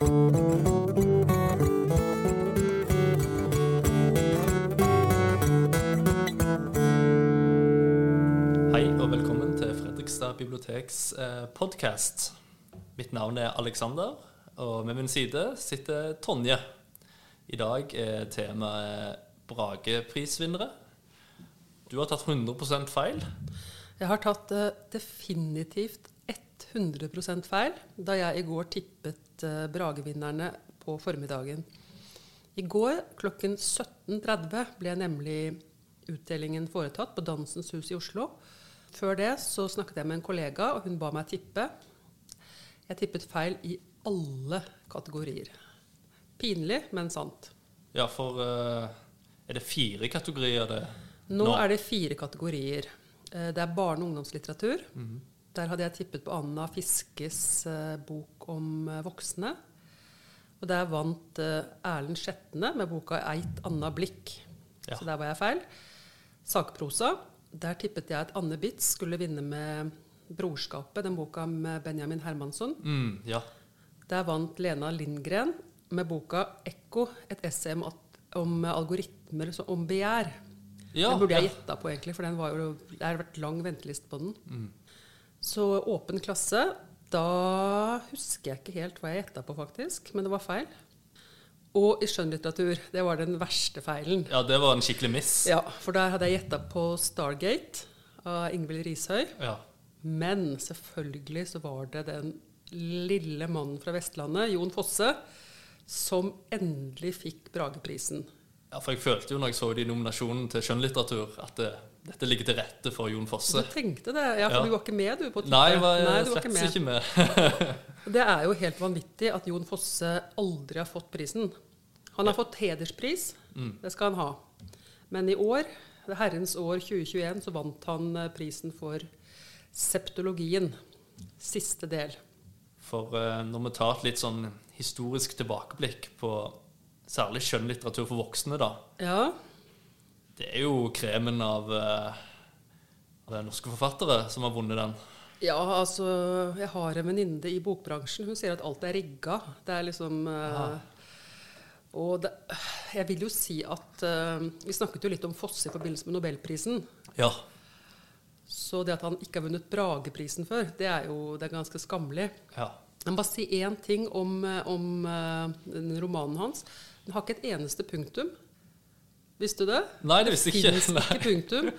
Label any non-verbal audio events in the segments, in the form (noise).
Hei og velkommen til Fredrikstad biblioteks eh, podkast. Mitt navn er Alexander, og med min side sitter Tonje. I dag er temaet Brageprisvinnere. Du har tatt 100% feil. Jeg har tatt eh, definitivt 100 feil da jeg i går tippet eh, Bragevinnerne på formiddagen. I går klokken 17.30 ble nemlig utdelingen foretatt på Dansens Hus i Oslo. Før det så snakket jeg med en kollega, og hun ba meg tippe. Jeg tippet feil i alle kategorier. Pinlig, men sant. Ja, for eh, er det fire kategorier det Nå er det fire kategorier. Eh, Det er barne- og ungdomslitteratur. Der hadde jeg tippet på Anna Fiskes eh, bok om eh, voksne. Og der vant eh, Erlend Skjetne med boka 'Eit anna blikk'. Ja. Så der var jeg feil. Sakprosa. Der tippet jeg at Anne Bitz skulle vinne med 'Brorskapet', den boka med Benjamin Hermansson. mm, Ja. Der vant Lena Lindgren med boka 'Ekko', et essay om, om algoritmer så- om begjær. ja den burde jeg gjetta på, egentlig, for den var jo, det har vært lang venteliste på den. Mm. Så åpen klasse Da husker jeg ikke helt hva jeg gjetta på, faktisk, men det var feil. Og i skjønnlitteratur. Det var den verste feilen. ja, det var en skikkelig miss. Ja, For der hadde jeg gjetta på 'Stargate' av Ingvild Rishøi. Ja. Men selvfølgelig så var det den lille mannen fra Vestlandet, Jon Fosse, som endelig fikk Brageprisen. Ja, for jeg følte jo når jeg så de nominasjonene til skjønnlitteratur, at det, dette ligger til rette for Jon Fosse. Du tenkte det? Ja, for Ja. du var ikke med, du? på Twitter? Nei, var Nei, du var slett ikke med. ikke med. (laughs) Det er jo helt vanvittig at Jon Fosse aldri har fått prisen. Han har fått hederspris, Mm. det skal han ha. Men i år, det herrens år 2021, så vant han eh, prisen for septologien. Siste del. For eh, når vi tar et litt sånn historisk tilbakeblikk på særlig skjønnlitteratur for voksne, da. Ja, Det er jo kremen av, eh, av norske forfattere som har vunnet den. ja altså Jeg har en venninne i bokbransjen. Hun sier at alt er rigga. Det er liksom uh, Og det, jeg vil jo si at uh, Vi snakket jo litt om Fosse i forbindelse med Nobelprisen. Ja. Så det at han ikke har vunnet Brageprisen før, det er jo det er ganske skammelig. ja. Jeg må bare si én ting om, om uh, romanen hans. Den har ikke et eneste punktum. Visste du det? Nei, det visste jeg ikke. finnes ikke punktum.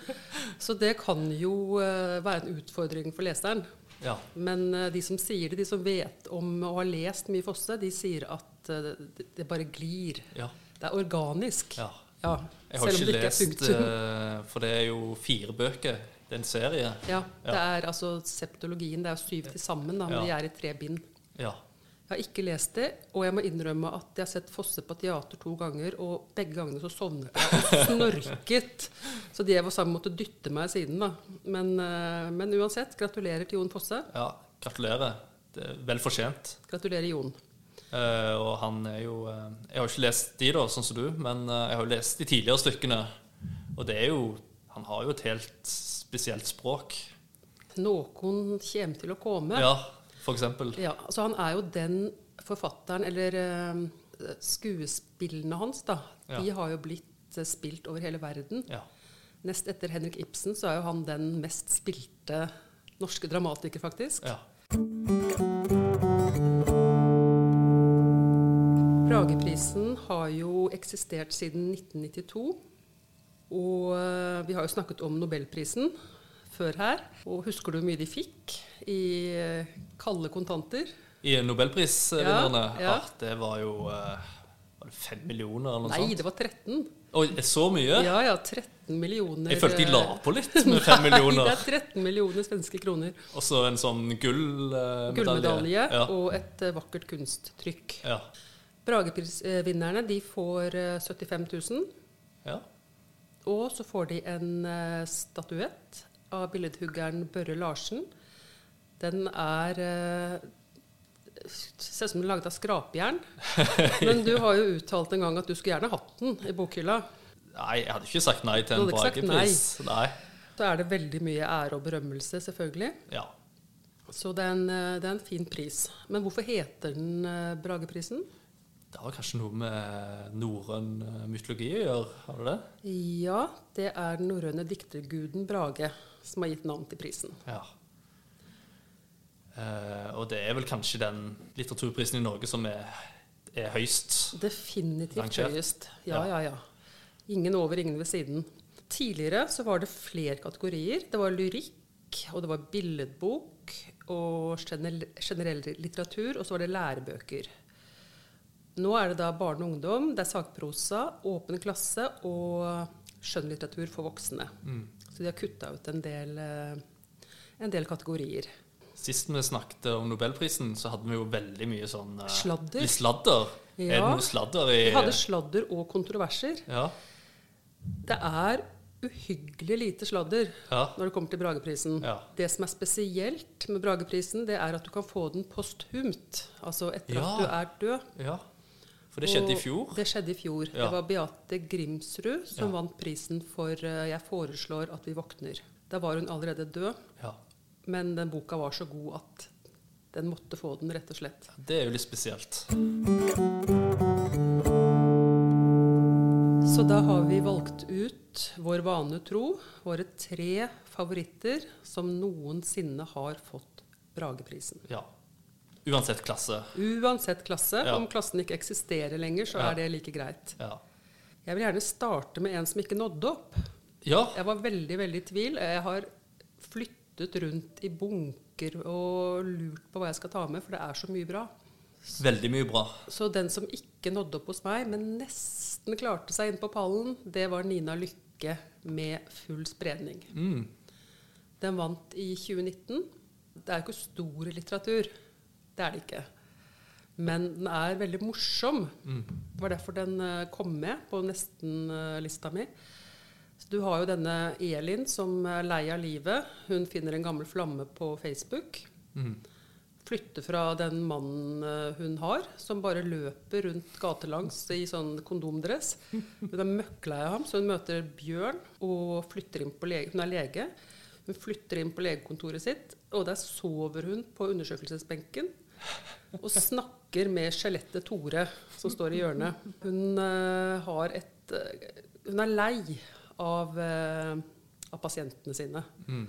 Så det kan jo eh, være en utfordring for leseren. Ja. Men eh, de som sier det, de som vet om og har lest mye Fosse, de sier at eh, det, det bare glir. ja. Det er organisk. ja. Ja, Jeg har ikke det lest For det er jo fire bøker. Det er en serie. Ja, det er altså septologien. Det er syv til sammen, da, men de er i tre bind. Ja. Jeg har ikke lest det, og jeg må innrømme at jeg har sett Fosse på teater to ganger, og begge gangene så sovnet jeg og snorket. Så de jeg var sammen, måtte dytte meg siden, da. Men, eh, men uansett, gratulerer til Jon Fosse. ja. Gratulerer. Det er vel fortjent. Gratulerer, Jon. Uh, og han er jo uh, Jeg har jo ikke lest de, da, sånn som du, men uh, jeg har jo lest de tidligere stykkene. Og det er jo Han har jo et helt spesielt språk. Noen kommer til å komme. Ja, eksempel. Ja, så han er jo den forfatteren, eller eh, skuespillene hans, da. De Ja. har jo blitt eh, spilt over hele verden. Ja. Nest etter Henrik Ibsen så er jo han den mest spilte norske dramatiker, faktisk. ja. Brageprisen har jo eksistert siden 1992. Og eh, vi har jo snakket om Nobelprisen før her. Og husker du hvor mye de fikk i kalde kontanter? I Nobelprisvinnerne Ja, ja. ah, Det var jo eh, Var det fem millioner eller noe Nei, sånt? det var 13. Oi, så mye? Ja, ja, 13 millioner Jeg følte de la eh, på litt (laughs) med 5 millioner. Nei, det er 13 millioner svenske kroner. Og så en sånn gullmedalje. Gullmedalje Ja. og et eh, vakkert kunsttrykk. Ja. Brageprisvinnerne de får eh, 75 000. ja. Og så får de en statuett av billedhuggeren Børre Larsen. Den er eh, Ser ut som den er laget av skrapjern. (laughs) Men du har jo uttalt en gang at du skulle gjerne hatt den i bokhylla. Nei, jeg hadde ikke sagt nei til en Du sagt Nei. Da er det veldig mye ære og berømmelse, selvfølgelig. Ja. Så det er, en, eh, det er en fin pris. Men hvorfor heter den eh, Brageprisen? Det har kanskje noe med norrøn mytologi å gjøre? Har det det? Ja, det er den norrøne dikterguden Brage som har gitt navn til prisen. Ja. Eh, og det er vel kanskje den litteraturprisen i Norge som er, er høyst Definitivt Rangert. høyest. Ja, Ja. ja, ja. Ingen over, ingen ved siden. Tidligere så var det flere kategorier. Det var lyrikk, og det var billedbok, og generell, generell litteratur, og så var det lærebøker. Nå er det da barn og ungdom, det er sakprosa, åpen klasse og skjønnlitteratur for voksne. Mm. Så de har kutta ut en del, eh, en del kategorier. Sist vi snakket om Nobelprisen, så hadde vi jo veldig mye sånn uh, Sladder. Litt sladder. Er det Ja. noe sladder i Vi hadde sladder og kontroverser. Ja. Det er uhyggelig lite sladder Ja. når det kommer til Brageprisen. Ja. Det som er spesielt med Brageprisen, det er at du kan få den posthumt. Altså etter Ja. at du er død. ja. For det skjedde i fjor. Det skjedde i fjor. Ja. Det var Beate Grimsrud som Ja. vant prisen for uh, 'Jeg foreslår at vi våkner'. Da var hun allerede død, Ja. Men den boka var så god at den måtte få den, rett og slett. Det er jo litt spesielt. Så da har vi valgt ut vår vane tro, våre tre favoritter som noensinne har fått Brageprisen. Ja. Uansett klasse. Uansett klasse. Ja. Om klassen ikke eksisterer lenger, så Ja. er det like greit. Ja. Jeg vil gjerne starte med en som ikke nådde opp. ja. Jeg var veldig, veldig i tvil. Jeg har flyttet rundt i bunker og lurt på hva jeg skal ta med, for det er så mye bra. Veldig mye bra. Så den som ikke nådde opp hos meg, men nesten klarte seg inn på pallen, det var Nina Lykke med 'Full spredning'. Mm. Den vant i 2019. Det er jo ikke stor litteratur. Det er det ikke. Men den er veldig morsom. Mm. Det var derfor den eh, kom med på nesten-lista mi. Du har jo denne Elin som er lei av livet. Hun finner en gammel flamme på Facebook. Mm. Flytter fra den mannen eh, hun har, som bare løper rundt gatelangs i sånn kondomdress. Hun er møkklei av ham, så hun møter Bjørn og flytter inn på lege. Hun er lege. Hun flytter inn på legekontoret sitt, og der sover hun på undersøkelsesbenken og snakker med skjelettet Tore, som står i hjørnet. Hun uh, har et uh, Hun er lei av, eh, av pasientene sine. Mm.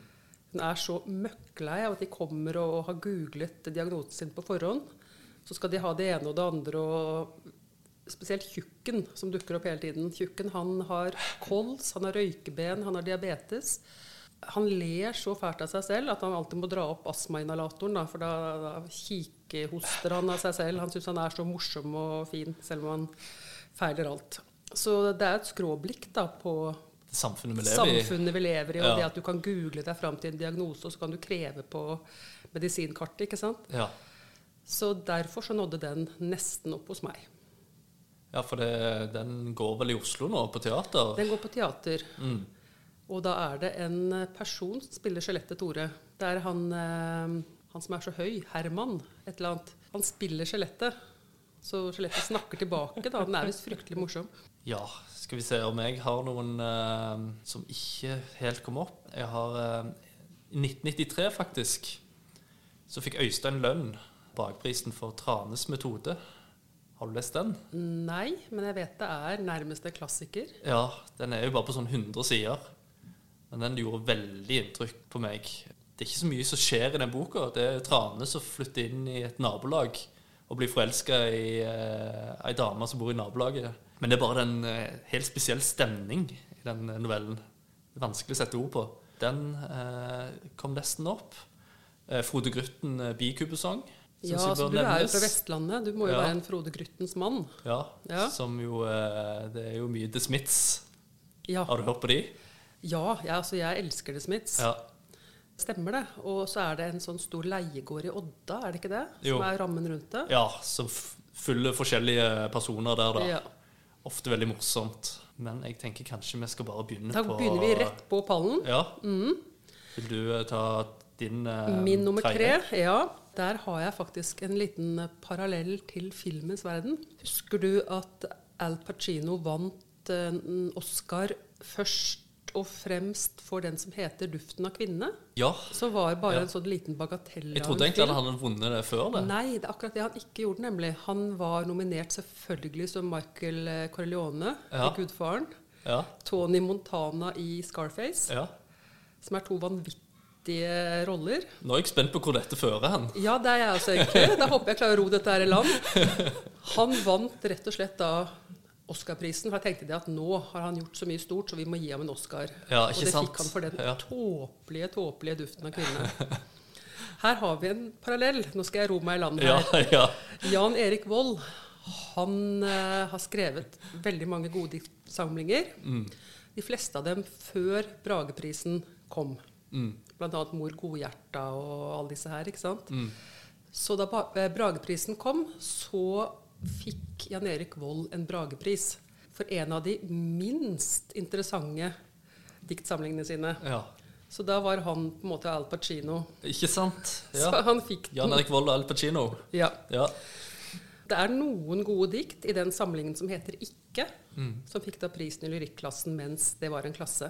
Hun er så møkklei av at de kommer og har googlet diagnosen sin på forhånd. Så skal de ha det ene og det andre, og spesielt tjukken som dukker opp hele tiden. Tjukken han har kols, han har røykeben, han har diabetes. Han ler så fælt av seg selv at han alltid må dra opp astmainhalatoren, da, for da, da kikehoster han av seg selv. Han syns han er så morsom og fin, selv om han feiler alt. Så det er et skråblikk da på samfunnet vi lever i. samfunnet vi lever i, og Ja. det at du kan google deg fram til en diagnose, og så kan du kreve på medisinkartet, ikke sant? Ja. Så derfor så nådde den nesten opp hos meg. ja, for det, den går vel i Oslo nå, på teater? Den går på teater, Mm. og da er det en person som spiller skjelettet Tore. Det er han, eh, han som er så høy, Herman, et eller annet. Han spiller skjelettet, så skjelettet snakker tilbake, da. Den er visst fryktelig morsom. Ja, skal vi se om jeg har noen uh, som ikke helt kom opp. Jeg har eh, I 1993, faktisk, så fikk Øystein Lønn bakprisen for Tranes metode. Har du lest den? Nei, men jeg vet det er nærmeste klassiker. Ja, den er jo bare på sånn 100 sider. Men den gjorde veldig inntrykk på meg. Det er ikke så mye som skjer i den boka. Det er Trane som flytter inn i et nabolag og blir forelska i eh, ei dame som bor i nabolaget. Men det er bare en eh, helt spesiell stemning i den novellen. Det er vanskelig å sette ord på. Den eh, kom nesten opp. Eh, Frode Grytten, eh, bikubesang. Ja, så du du er jo fra Vestlandet. Du må jo Ja. være en Frode Gryttens mann. Ja, Ja. som jo eh, Det er jo mye The Smiths. Ja, Har du hørt på de? ja jeg, altså, jeg elsker The Smiths. Ja. Stemmer det. Og så er det en sånn stor leiegård i Odda, er det ikke det? Jo. Som er rammen rundt det? Ja, som fyller forskjellige personer der, da. Ja. Ofte veldig morsomt. Men jeg tenker kanskje vi skal bare begynne Da på begynner vi rett på pallen. Ja. Vil du eh, ta din eh, Min nummer tre, ja. Der har jeg faktisk en liten eh, parallell til filmens verden. Husker du at Al Pacino vant eh, en Oscar først og fremst for den som heter 'Duften av kvinne', Ja. som var bare Ja. en sånn liten bagatell Jeg trodde egentlig at han hadde vunnet det før det. Nei, det er akkurat det han ikke gjorde, nemlig. Han var nominert selvfølgelig som Michael eh, Corleone Ja. i 'Gudfaren'. Ja. Tony Montana i 'Scarface', ja. som er to vanvittige roller. Nå er jeg spent på hvor dette fører hen. Ja, det er jeg også egentlig. Da håper jeg klarer å ro dette her i land. (laughs) Han vant rett og slett da Oscar-prisen, for jeg tenkte det at nå har han gjort så mye stort, så vi må gi ham en Oscar. Ja, og det sant? fikk han for den Ja. tåpelige, tåpelige duften av kvinne. Her har vi en parallell. Nå skal jeg ro meg i land Ja, her. ja. Jan Erik Vold han eh, har skrevet veldig mange gode diktsamlinger. Mm. De fleste av dem før Brageprisen kom. Mm. Blant annet Mor Godhjerta og alle disse her. ikke sant? Mm. Så da eh, Brageprisen kom, så fikk Jan Erik Vold en Bragepris for en av de minst interessante diktsamlingene sine. ja. Så da var han på en måte Al Pacino. Ikke sant? Så han fikk den. Jan Erik Vold og Al Pacino. Ja. Ja. Det er noen gode dikt i den samlingen som heter Ikke, Mm. som fikk da prisen i lyrikklassen mens det var en klasse.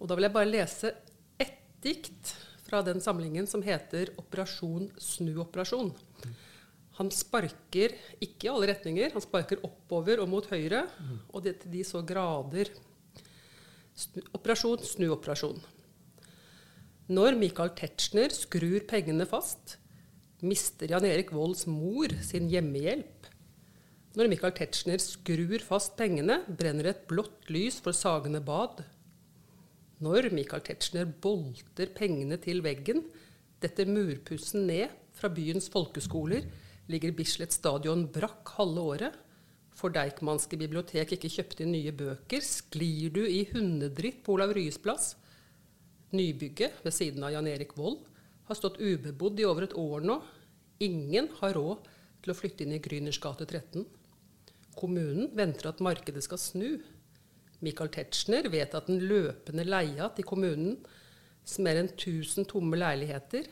Og da vil jeg bare lese ett dikt fra den samlingen som heter Operasjon snuoperasjon. Han sparker ikke i alle retninger, han sparker oppover og mot høyre, og det til de så grader. Snu, operasjon snuoperasjon. Når Michael Tetzschner skrur pengene fast, mister Jan Erik Volds mor sin hjemmehjelp. Når Michael Tetzschner skrur fast pengene, brenner et blått lys for Sagene bad. Når Michael Tetzschner bolter pengene til veggen, detter murpussen ned fra byens folkeskoler, ligger Bislett stadion brakk halve året. For Deichmanske bibliotek ikke kjøpte inn nye bøker, sklir du i hundedritt på Olav Ryes plass. Nybygget ved siden av Jan Erik Vold har stått ubebodd i over et år nå. Ingen har råd til å flytte inn i Grüners gate 13. Kommunen venter at markedet skal snu. Michael Tetzschner vet at den løpende leia til kommunen, som er en 1000 tomme leiligheter,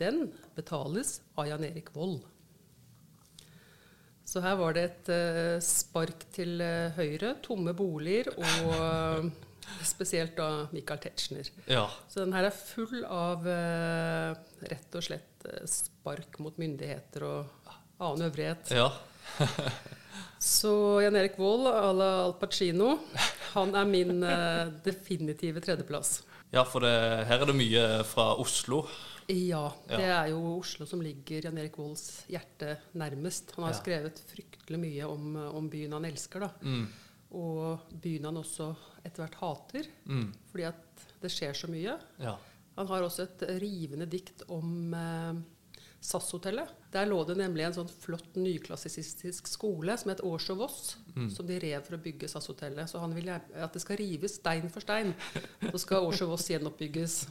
den betales av Jan Erik Vold. Så her var det et uh, spark til uh, høyre, tomme boliger og uh, spesielt da Michael Tetzschner. ja. Så den her er full av rett og slett spark mot myndigheter og annen øvrighet. Ja. (laughs) Så Jan Erik Vold à la Al Pacino, han er min definitive tredjeplass. ja, for det, her er det mye fra Oslo. Ja, det er jo Oslo som ligger Jan Erik Volds hjerte nærmest. Han har skrevet fryktelig mye om, om byen han elsker, da. Mm. Og byen han også etter hvert hater, Mm. fordi at det skjer så mye. Ja. Han har også et rivende dikt om eh, SAS-hotellet. Der lå det nemlig en sånn flott nyklassisistisk skole som het Års og Voss, Mm. som de rev for å bygge SAS-hotellet. Så han vil at det skal rives stein for stein. Så skal Års og Voss gjenoppbygges.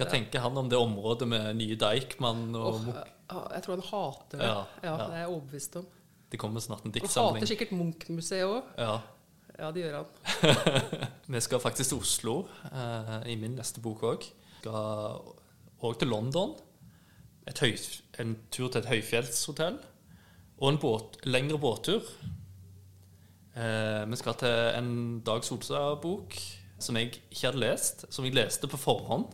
Hva tenker han om det området med nye Deichman og oh, Munch? jeg tror han hater det. Ja. Det er jeg overbevist om. Det kommer snart en diktsamling. Han hater sikkert Munch-museet òg. Ja. Ja, det gjør han. (laughs) Vi skal faktisk til Oslo eh, i min neste bok òg. Skal òg til London. Et høy, en tur til et høyfjellshotell. Og en båt, lengre båttur. Eh, vi skal til en Dag Solstad-bok som jeg ikke hadde lest. Som jeg leste på forhånd.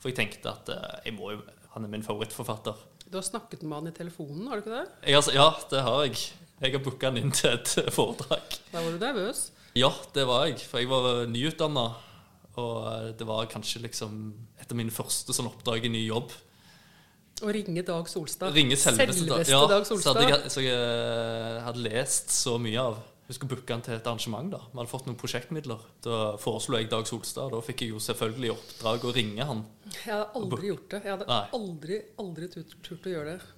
For jeg tenkte at eh, jeg må jo, han er min favorittforfatter. Du har snakket med han i telefonen, har du ikke det? Jeg, ja, det har jeg. Jeg har booka han inn til et (laughs) foredrag. Da var du nervøs. Ja, det var jeg. For jeg var nyutdanna. Og det var kanskje liksom et av mine første sånn oppdrag i ny jobb. Å ringe Dag Solstad. Ringe selveste, Dag- ja, Dag Så Solstad. hadde jeg, så jeg eh, hadde lest så mye av Jeg skulle booke han til et arrangement. da Vi hadde fått noen prosjektmidler. Da foreslo jeg Dag Solstad. Da fikk jeg jo selvfølgelig i oppdrag å ringe han. Jeg hadde aldri gjort det. Jeg hadde Nei. aldri, aldri turt, turt å gjøre det.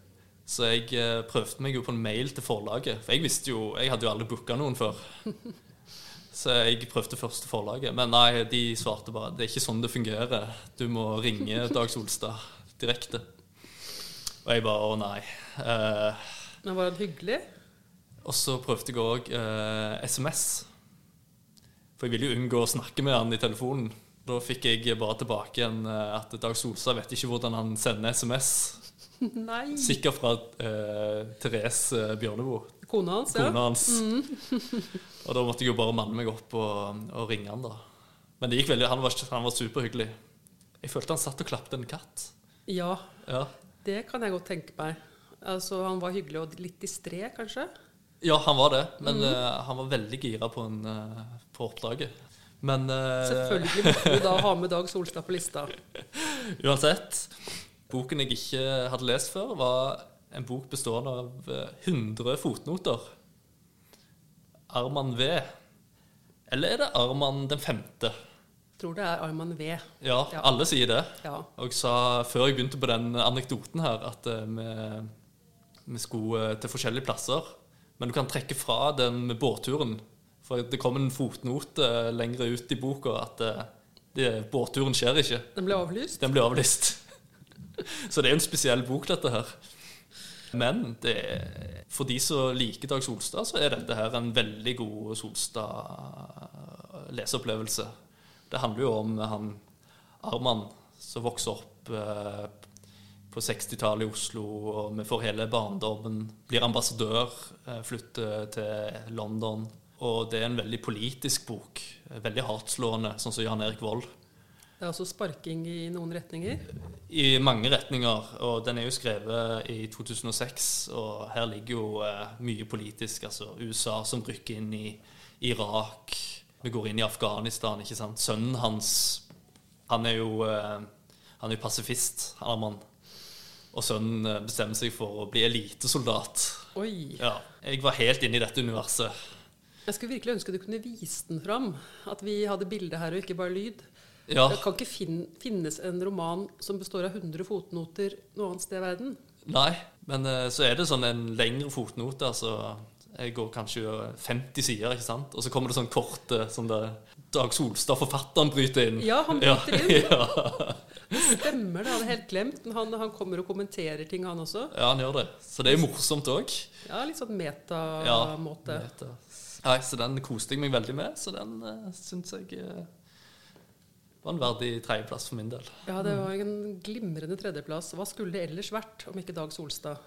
Så jeg eh, prøvde meg jo på en mail til forlaget. For jeg visste jo Jeg hadde jo aldri booka noen før. (laughs) Så jeg prøvde først til forlaget. Men nei, de svarte bare det er ikke sånn det fungerer. Du må ringe (laughs) Dag Solstad direkte. Og jeg bare å nei. Eh, Men var han hyggelig? Og så prøvde jeg òg eh, SMS. For jeg ville jo unngå å snakke med han i telefonen. Da fikk jeg bare tilbake igjen eh, at Dag Solstad vet ikke hvordan han sender SMS. (laughs) Nei. Sikkert fra eh, Therese eh, Bjørneboe. Kona hans, ja. kona hans. (laughs) og da måtte jeg jo bare manne meg opp og, og ringe han, da. Men det gikk veldig, han var, han var superhyggelig. Jeg følte han satt og klapte en katt. Ja, Ja, det kan jeg godt tenke meg. Altså, Han var hyggelig og litt distré, kanskje? Ja han var det. Men eh, han var veldig gira på, en, uh, på oppdraget. Men uh, Selvfølgelig måtte du da ha med Dag Solstad på lista. (laughs) uansett Boken jeg ikke hadde lest før, var en bok bestående av eh, 100 fotnoter. Arman V. Eller er det Arman den femte? Tror det er Arman V. Ja, Ja. alle sier det. Ja. Og jeg sa før jeg begynte på den anekdoten her, at vi, vi skulle til forskjellige plasser. Men du kan trekke fra den med båtturen. For det kom en fotnote lengre lenger ut i boka at eh, det, båtturen skjer ikke. Den ble avlyst. Den blir avlyst. (laughs) Så det er en spesiell bok, dette her. Men det, for de som liker Dag Solstad, så er dette her en veldig god Solstad-leseopplevelse. Det handler jo om han Arman som vokser opp eh, på 60-tallet i Oslo, og vi får hele barndommen. Blir ambassadør, eh, flytter til London. Og det er en veldig politisk bok. Veldig hardtslående, sånn som Jan Erik Vold. Det er altså sparking i noen retninger. I mange retninger, og den er jo skrevet i 2006, og her ligger jo eh, mye politisk. Altså USA som rykker inn i Irak. Vi går inn i Afghanistan, ikke sant. Sønnen hans, han er jo, eh, han er jo pasifist, Arman. Og sønnen eh, bestemmer seg for å bli elitesoldat. Oi. Ja, jeg var helt inne i dette universet. Jeg skulle virkelig ønske du kunne vist den fram. At vi hadde bilde her og ikke bare lyd. Ja, Det kan ikke fin finnes en roman som består av 100 fotnoter noe annet sted i verden. nei, men eh, så er det sånn en lengre fotnote, altså jeg går kanskje 50 sider, ikke sant? Og så kommer det sånn kort som det Dag Solstad, forfatteren, bryter inn. Ja, han bryter inn. (laughs) Ja, Stemmer det, jeg hadde helt glemt. Han, han kommer og kommenterer ting, han også. ja, han gjør det. Så det er morsomt òg. Ja, Litt sånn Ja, meta. Nei, så den koste jeg meg veldig med, så den uh, syns jeg uh, var en verdig tredjeplass for min del. Ja, det var en glimrende tredjeplass. Hva skulle det ellers vært om ikke Dag Solstad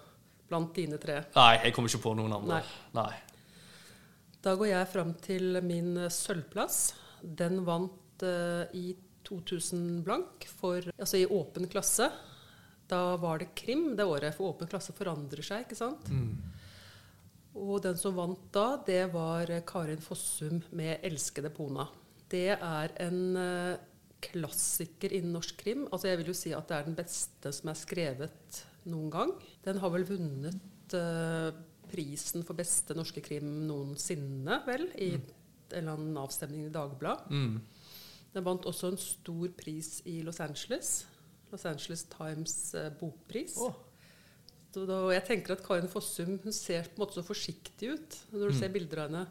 blant dine tre? Nei, jeg kommer ikke på noen andre. Nei. Nei. Da går jeg fram til min sølvplass. Den vant uh, i 2000 blank for, altså i åpen klasse. Da var det krim det året, for åpen klasse forandrer seg, ikke sant? Og den som vant da, det var Karin Fossum med 'Elskede Pona'. Det er en uh, klassiker innen norsk krim. Altså jeg vil jo si at det er den beste som er skrevet noen gang. Den har vel vunnet uh, prisen for beste norske krim noensinne, vel, i en eller annen avstemning i Dagbladet. Mm. Den vant også en stor pris i Los Angeles. Los Angeles Times eh, bokpris. Oh. Så da, jeg tenker at Karin Fossum hun ser på en måte så forsiktig ut når du ser bilder av henne.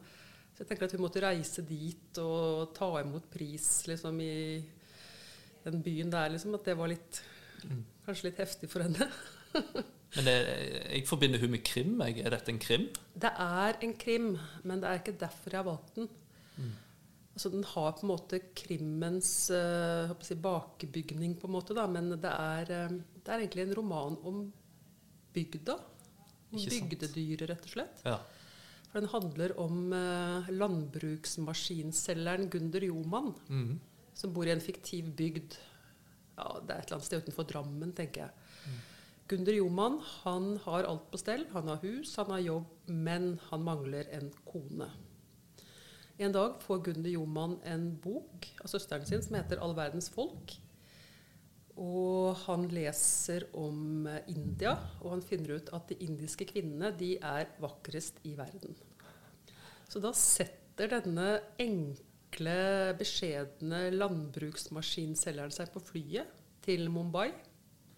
Så jeg tenker at hun måtte reise dit og ta imot pris liksom, i den byen der. Liksom, at det var litt, kanskje litt heftig for henne. (laughs) Men det, jeg forbinder hun med krim. Er dette en krim? Det er en krim, men det er ikke derfor jeg har valgt den. Altså, den har på en måte krimmens uh, si, bakebygning, på en måte, da, men det er, uh, det er egentlig en roman om bygda. Om bygdedyret, rett og slett. Ja. For den handler om uh, landbruksmaskinselgeren Gunder Joman, mm. som bor i en fiktiv bygd. Ja, det er et eller annet sted utenfor Drammen, tenker jeg. Gunder Joman han har alt på stell. Han har hus, han har jobb, men han mangler en kone. En dag får Gunder Joman en bok av søsteren sin som heter 'All verdens folk'. Og han leser om eh, India, og han finner ut at de indiske kvinnene de er vakrest i verden. Så da setter denne enkle, beskjedne landbruksmaskinselgeren seg på flyet til Mumbai.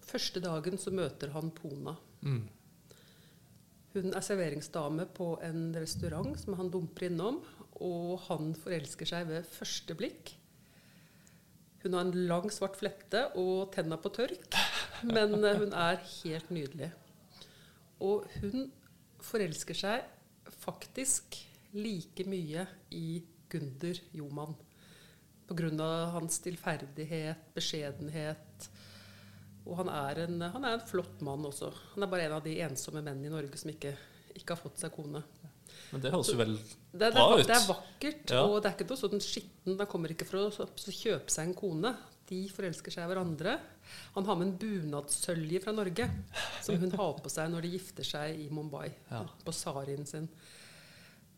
Første dagen så møter han Pona. Mm. Hun er serveringsdame på en restaurant som han dumper innom, og han forelsker seg ved første blikk. Hun har en lang, svart flette og tenna på tørk, men eh, hun er helt nydelig. Og hun forelsker seg faktisk like mye i Gunder Joman. Pga. hans stillferdighet, beskjedenhet. Og han er, en, han er en flott mann også. Han er bare en av de ensomme mennene i Norge som ikke, ikke har fått seg kone. Men det høres jo vel Det, Bra ut. det er vakkert, Ja. og det er ikke noe sånn skitten. Han kommer ikke for å så, så kjøpe seg en kone. De forelsker seg i hverandre. Han har med en bunadssølje fra Norge som hun har på seg når de gifter seg i Mumbai. Ja. På sarien sin.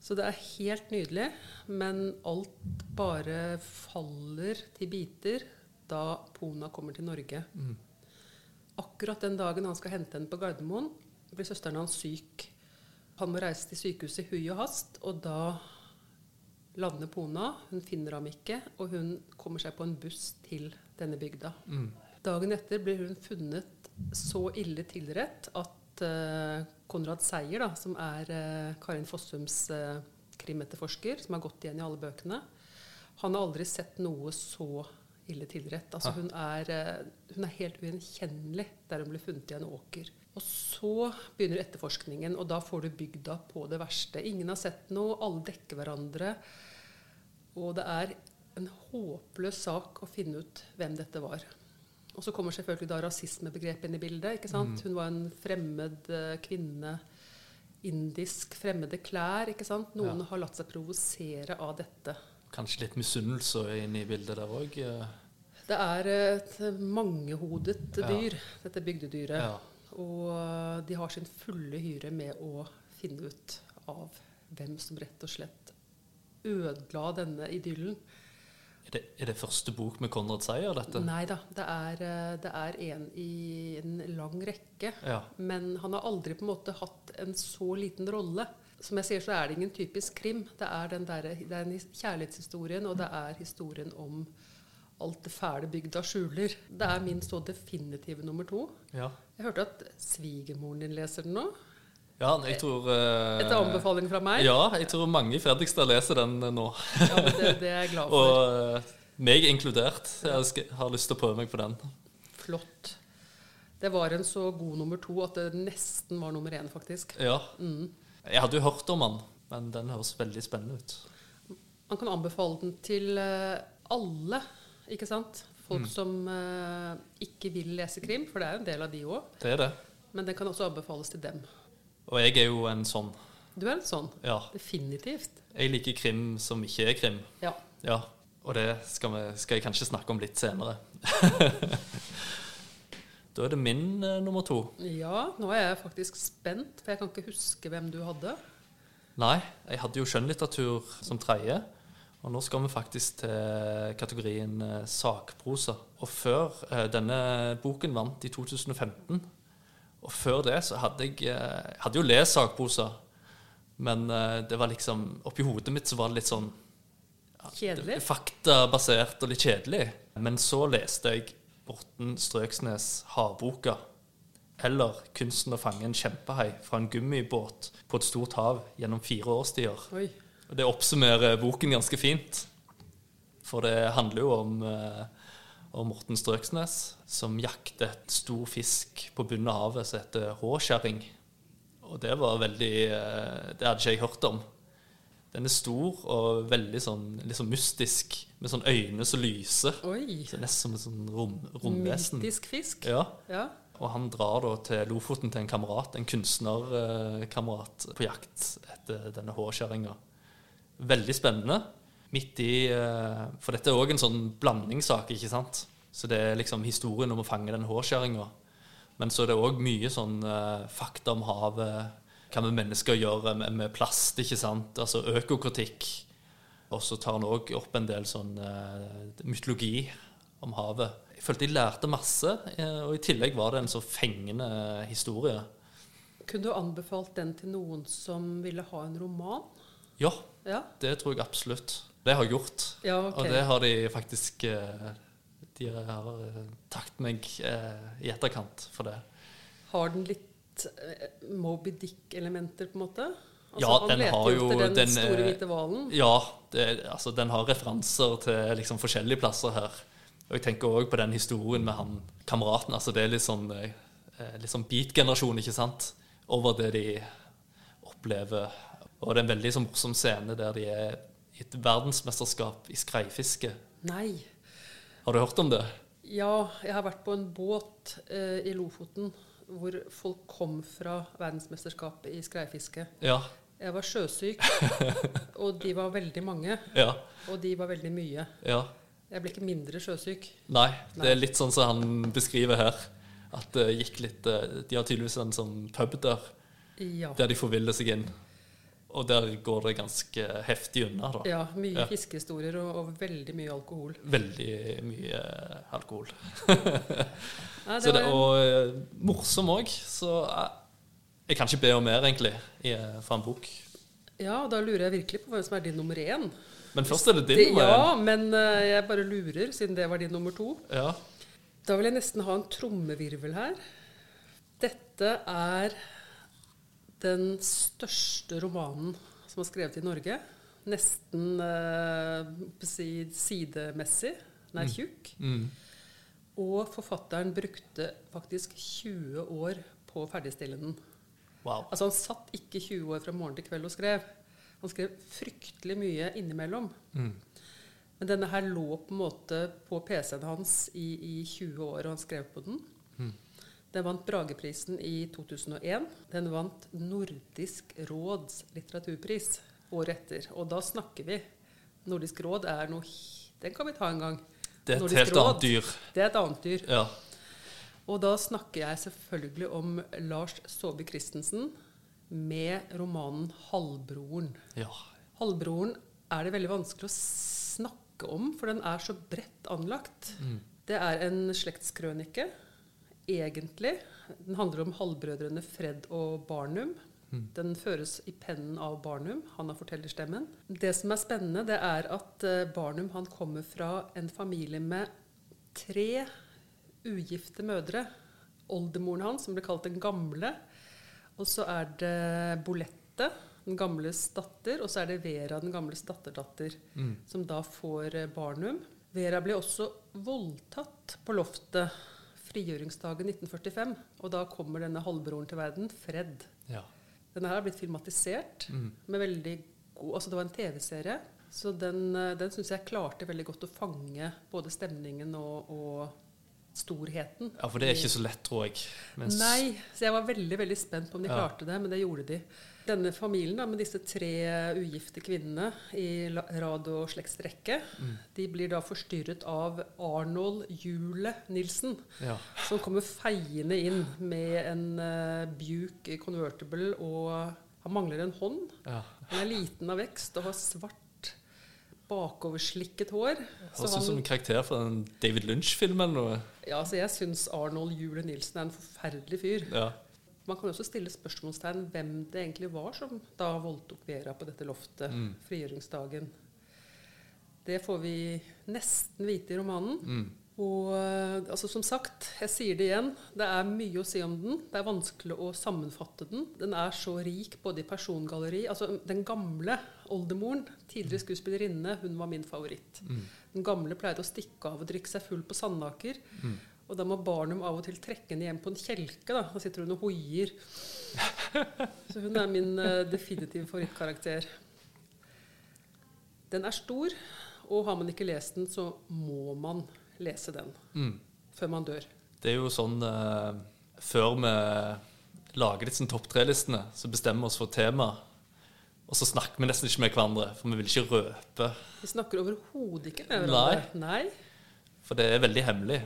Så det er helt nydelig, men alt bare faller til biter da Pona kommer til Norge. Mm. Akkurat den dagen han skal hente henne på Gardermoen, blir søsteren hans syk. Han må reise til sykehuset i hui og hast, og da lander Pona. Hun finner ham ikke, og hun kommer seg på en buss til denne bygda. Mm. Dagen etter blir hun funnet så ille tilrett at uh, Konrad Seier, da, som er uh, Karin Fossums uh, krimetterforsker, som har gått igjen i alle bøkene, han har aldri sett noe så ille tilrett. Altså, hun, er, eh, hun er helt ugjenkjennelig der hun ble funnet i en åker. Og så begynner etterforskningen, og da får du bygda på det verste. Ingen har sett noe, alle dekker hverandre. Og det er en håpløs sak å finne ut hvem dette var. Og så kommer selvfølgelig da rasismebegrepet inn i bildet. ikke sant? Hun var en fremmed eh, kvinne. Indisk, fremmede klær. ikke sant? Noen Ja. har latt seg provosere av dette. Kanskje litt misunnelse inne i bildet der òg. Det er et mangehodet Ja. dette bygdedyret. Ja. Og eh, de har sin fulle hyre med å finne ut av hvem som rett og slett ødela denne idyllen. Er det, er det første bok med Konrad Seier, dette? Nei da, det er, eh, det er en i en lang rekke. Ja. Men han har aldri på en måte hatt en så liten rolle. Som jeg sier, så er det ingen typisk krim. Det er, den der, det er kjærlighetshistorien, og det er historien om alt det fæle bygda skjuler. Det er min så definitive nummer to. ja. Jeg hørte at svigermoren din leser den nå. Ja, jeg tror Uh, Etter anbefaling fra meg. Ja, jeg tror mange i Fredrikstad leser den eh, nå. Ja, men det, det er jeg glad for. Og eh, meg inkludert. Jeg har lyst til å prøve meg på den. Flott. Det var en så god nummer to at det nesten var nummer én, faktisk. Ja. Mm. Jeg hadde jo hørt om den, men den høres veldig spennende ut. Man kan anbefale den til eh, alle, ikke sant? Folk Mm. som uh, ikke vil lese krim, for det er jo en del av de òg. Det er det. Men den kan også anbefales til dem. Og jeg er jo en sånn. Du er en sånn. Ja. Definitivt. Jeg liker krim som ikke er krim. Ja. Ja. Og det skal, vi, skal jeg kanskje snakke om litt senere. (laughs) da er det min eh, nummer to. ja, nå er jeg faktisk spent, for jeg kan ikke huske hvem du hadde. Nei, jeg hadde jo skjønnlitteratur som tredje. Og nå skal vi faktisk til kategorien eh, sakprosa. Og før eh, denne boken vant i 2015, og før det så hadde jeg eh, jeg hadde jo lest sakprosa, men eh, det var liksom Oppi hodet mitt så var det litt sånn Kjedelig. faktabasert og litt kjedelig. Men så leste jeg Borten Strøksnes 'Havboka'. Eller 'Kunsten å fange en kjempehai fra en gummibåt på et stort hav gjennom fire årstider'. Oi. Det oppsummerer boken ganske fint. For det handler jo om, eh, om Morten Strøksnes som jakter et stor fisk på bunnen av havet som heter håkjerring. Og det var veldig eh, Det hadde ikke jeg hørt om. Den er stor og veldig sånn litt sånn mystisk, med sånn øyne som lyser. Oi. Så nesten som et sånn rom, romvesen. Mystisk fisk. Ja. Ja. Og han drar da til Lofoten til en kamerat, en kunstnerkamerat, på jakt etter denne håkjerringa. Veldig spennende. Midt i eh, For dette er òg en sånn blandingssak, ikke sant? Så det er liksom historien om å fange den hårskjæringa. Men så er det òg mye sånn eh, fakta om havet. Hva med mennesker gjør med, med plast, ikke sant? Altså økokritikk. Og så tar han òg opp en del sånn eh, mytologi om havet. Jeg følte jeg lærte masse, og i tillegg var det en så fengende historie. Kunne du anbefalt den til noen som ville ha en roman? Ja, Ja. det tror jeg absolutt. Det har jeg gjort. Ja, okay. Og det har de faktisk eh, De har eh, takket meg eh, i etterkant for det. Har den litt Moby Dick-elementer, på en måte? Altså, Ja, han den leter har jo den, den, store hvite hvalen. Ja, det, altså, den har referanser til liksom, forskjellige plasser her. Og jeg tenker òg på den historien med han kameraten. altså Det er litt sånn, litt sånn beat-generasjon, ikke sant? Over det de opplever. Og det er en veldig så morsom scene der de er i et verdensmesterskap i skreifiske. Nei. Har du hørt om det? Ja, jeg har vært på en båt eh, i Lofoten hvor folk kom fra verdensmesterskapet i skreifiske. Ja. Jeg var sjøsyk, (laughs) og de var veldig mange. Ja. Og de var veldig mye. ja. Jeg ble ikke mindre sjøsyk. Nei, det er litt sånn som han beskriver her. At det gikk litt eh, De har tydeligvis en sånn pub der, Ja. der de forviller seg inn. Og der går det ganske heftig unna, da. ja mye Ja. fiskehistorier og, og veldig mye alkohol. Veldig mye alkohol. (laughs) Nei, Så det, var- og eh, morsom òg, så eh, jeg kan ikke be om mer, egentlig, i, eh, fra en bok. ja, og da lurer jeg virkelig på hvem som er din nummer én. Men først er det din. Det, nummer ja, men eh, jeg bare lurer, siden det var din nummer to. Ja. Da vil jeg nesten ha en trommevirvel her. Dette er den største romanen som er skrevet i Norge. Nesten eh, sidemessig. Den er tjukk. Mm. Og forfatteren brukte faktisk 20 år på å ferdigstille den. Wow. Altså Han satt ikke 20 år fra morgen til kveld og skrev. Han skrev fryktelig mye innimellom. Mm. Men denne her lå på en måte på PC-en hans i, i 20 år, og han skrev på den. Mm. Den vant Brageprisen i 2001. Den vant Nordisk råds litteraturpris året etter. Og da snakker vi Nordisk råd er noe Den kan vi ta en gang. Det er et Nordisk helt råd. annet dyr. Det er et annet dyr. Ja. Og da snakker jeg selvfølgelig om Lars Saabye Christensen med romanen 'Halvbroren'. ja. Halvbroren er det veldig vanskelig å snakke om, for den er så bredt anlagt. Mm. Det er en slektskrønike, egentlig. Den handler om halvbrødrene Fred og Barnum. Mm. Den føres i pennen av Barnum. Han har fortellerstemmen. Det som er spennende, det er at eh, Barnum han kommer fra en familie med tre ugifte mødre. Oldemoren hans, som ble kalt Den gamle. Og så er det Bolette, den gamles datter. Og så er det Vera, den gamles datterdatter, Mm. som da får eh, Barnum. Vera ble også voldtatt på loftet frigjøringsdagen 1945. Og da kommer denne halvbroren til verden, Fred. ja. Denne her har blitt filmatisert Mm. med veldig god Altså det var en TV-serie. Så den, eh, den syns jeg klarte veldig godt å fange både stemningen og, og storheten. ja, for det er ikke så lett, tror jeg. Mens- Nei, så jeg var veldig veldig spent på om de Ja. klarte det, men det gjorde de. Denne familien da, med disse tre ugifte kvinnene i rad- og slektsrekke, Mm. de blir da forstyrret av Arnold Jule Nilsen, Ja. som kommer feiende inn med en uh, Buke convertible, og han mangler en hånd. ja. Han er liten av vekst og har svart, bakoverslikket hår. Høres ut som en karakter fra en David Lynch-film eller noe. ja, så jeg syns Arnold Jule Nilsen er en forferdelig fyr. Ja. Man kan også stille spørsmålstegn hvem det egentlig var som da voldtok Vera på dette loftet Mm. frigjøringsdagen. Det får vi nesten vite i romanen. Mm. Og eh, altså, som sagt, jeg sier det igjen, det er mye å si om den. Det er vanskelig å sammenfatte den. Den er så rik både i persongalleri Altså, den gamle oldemoren, tidligere skuespillerinne, hun var min favoritt. Mm. Den gamle pleide å stikke av og drikke seg full på Sandaker. Mm. Og da må Barnum av og til trekke henne hjem på en kjelke. Da Da sitter hun og hoier. Så hun er min uh, definitive favorittkarakter. Den er stor, og har man ikke lest den, så må man lese den Mm. før man dør. Det er jo sånn uh, Før vi lager disse topp tre-listene, så bestemmer vi oss for tema. Og så snakker vi nesten ikke med hverandre, for vi vil ikke røpe. Vi snakker overhodet ikke med Nei. Nei. For det er veldig hemmelig.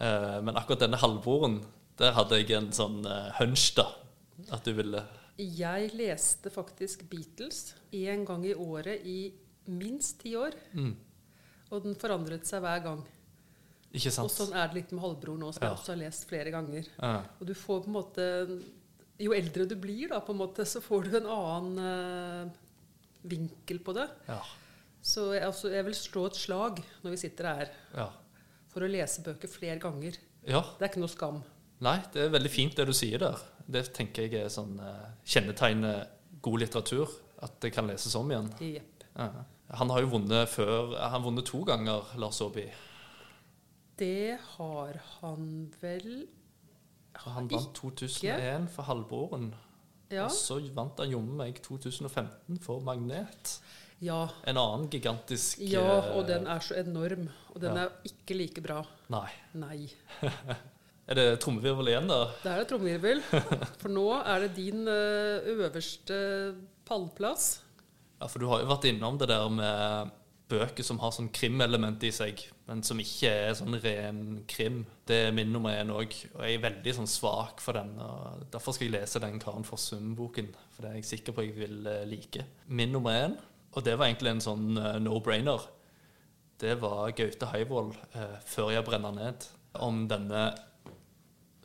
Eh, men akkurat denne halvbroren, der hadde jeg en sånn eh, hunch, da. At du ville Jeg leste faktisk Beatles én gang i året i minst ti år. mm. Og den forandret seg hver gang. Ikke sant? Og sånn er det litt med halvbror nå, som Ja. jeg også har lest flere ganger. Ja. Og du får på en måte Jo eldre du blir, da, på en måte, så får du en annen uh, vinkel på det. Ja. Så jeg, altså, jeg vil slå et slag når vi sitter her, ja. For å lese bøker flere ganger. ja. Det er ikke noe skam. Nei, det er veldig fint det du sier der. Det tenker jeg er sånn Kjennetegnet kjennetegner god litteratur. At det kan leses om igjen. Jepp. Ja. Han har jo vunnet før Han vunnet to ganger, Lars Aaby. Det har han vel Han vant 2001 for Halvbroren. Ja. Og så vant han jommen meg 2015 for Magnet. Ja. En annen gigantisk Ja, eh, og den er så enorm. Og den Ja. er ikke like bra. Nei. Nei. (laughs) Er det trommevirvel igjen, da? Det er det trommevirvel. For nå er det din eh, øverste Pallplass. Ja, for du har jo vært innom det der med bøker som har sånn krimelement i seg, men som ikke er sånn ren krim. Det er min nummer én òg, og jeg er veldig sånn svak for den. og Derfor skal jeg lese den Karen Fossum-boken, for det er jeg sikker på jeg vil eh, like. Min nummer én, og det var egentlig en sånn eh, no-brainer, det var Gaute Heivold, eh, 'Før jeg brenner ned', om denne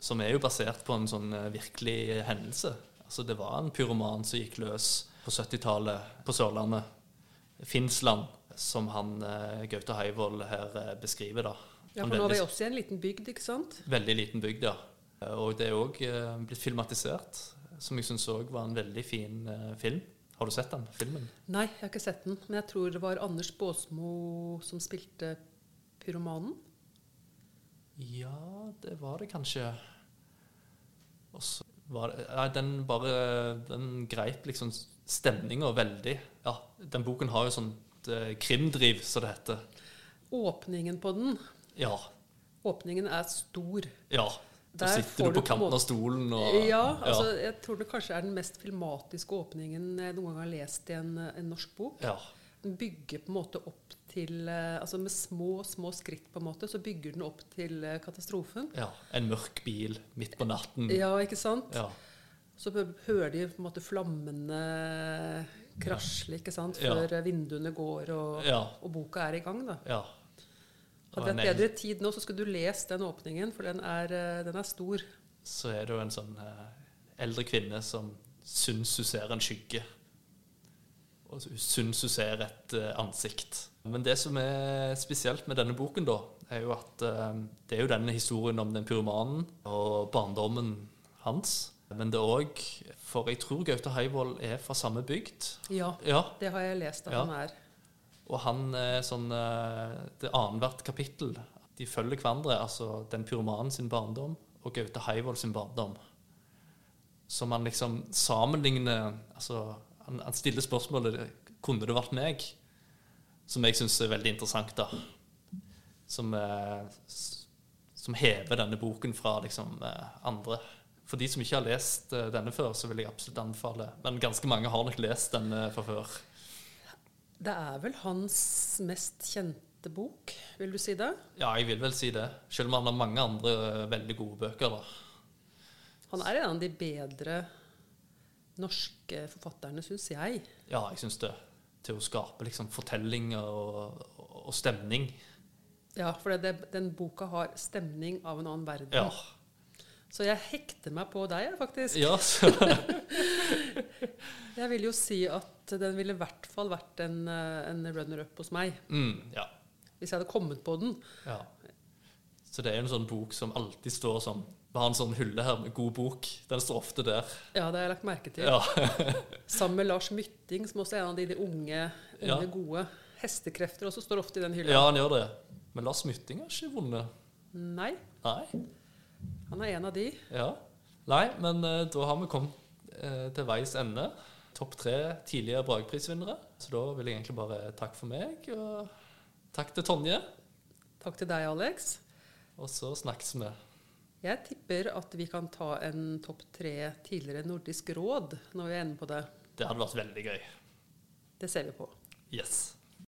som er jo basert på en sånn eh, virkelig hendelse. Altså Det var en pyroman som gikk løs på 70-tallet på Sørlandet. Finnsland, som han Gaute Heivold her beskriver. da. Ja, for nå er vi også i en liten bygd, ikke sant? veldig liten bygd, ja. Og det er òg blitt filmatisert, som jeg syns òg var en veldig fin film. Har du sett den filmen? Nei, jeg har ikke sett den. Men jeg tror det var Anders Baasmo som spilte pyromanen. Ja, det var det kanskje. Og så var det Nei, den bare Den greip liksom stemninga veldig. Ja, den boken har jo sånt eh, krimdriv, som det heter. Åpningen på den Ja. Åpningen er stor. Ja. Da sitter du på kanten på av stolen og Ja, altså, jeg tror det kanskje er den mest filmatiske åpningen jeg noen gang har lest i en, en norsk bok. ja. Den bygger på en måte opp til eh, Altså med små, små skritt, på en måte, så bygger den opp til eh, katastrofen. ja. En mørk bil midt på natten. Ja, ikke sant? Ja. Så hører de på en måte flammene krasle, ikke sant, før eh, vinduene går og, Ja. og boka er i gang, da. ja. Hadde vi hatt bedre tid nå, så skulle du lest den åpningen, for den er, eh, den er stor. Så er det jo en sånn eh, eldre kvinne som syns hun ser en skygge. Og syns hun ser et eh, ansikt. Men det som er spesielt med denne boken, da, er jo at eh, det er jo denne historien om den pyromanen og barndommen hans. Men det er òg For jeg tror Gaute Heivold er fra samme bygd. Ja, Ja, det har jeg lest at Ja. han er. Og han er sånn eh, Det er annethvert kapittel. De følger hverandre. Altså den pyromanen sin barndom og Gaute Heivold sin barndom. Som han liksom sammenligner Altså, han, han stiller spørsmålet Kunne det vært meg? Som jeg syns er veldig interessant, da. Som, eh, som hever denne boken fra liksom eh, andre. For de som ikke har lest eh, denne før, så vil jeg absolutt anbefale. Men ganske mange har nok lest denne fra før. Det er vel hans mest kjente bok, vil du si det? Ja, jeg vil vel si det. Selv om han har mange andre eh, veldig gode bøker. da. Han er en av de bedre norske forfatterne, syns jeg. Ja, jeg syns det. Til å skape liksom fortellinger og, og stemning. Ja, for det, den boka har stemning av en annen verden. Ja. Så jeg hekter meg på deg, faktisk. ja (laughs) Jeg vil jo si at den ville i hvert fall vært en, eh, en runner-up hos meg. mm, ja, Hvis jeg hadde kommet på den. ja. Så det er jo en sånn bok som alltid står som Vi har en sånn hylle her med god bok. Den står ofte der. Ja, det har jeg lagt merke til. Ja, (laughs) Sammen med Lars Mytting, som også er en av de, de unge, unge gode. Hestekrefter også står ofte i den hylla. ja han gjør det. Men Lars Mytting har ikke vunnet. Nei, Nei. Han er en av de. Ja. Nei, men uh, da har vi kommet uh, til veis ende. Topp tre tidligere Brageprisvinnere. Så da vil jeg egentlig bare takke for meg, og takk til Tonje. Takk til deg, Alex. Og så snakkes vi. Jeg tipper at vi kan ta en topp tre tidligere Nordisk råd når vi er inne på det. Det hadde vært veldig gøy. Det ser vi på. Yes.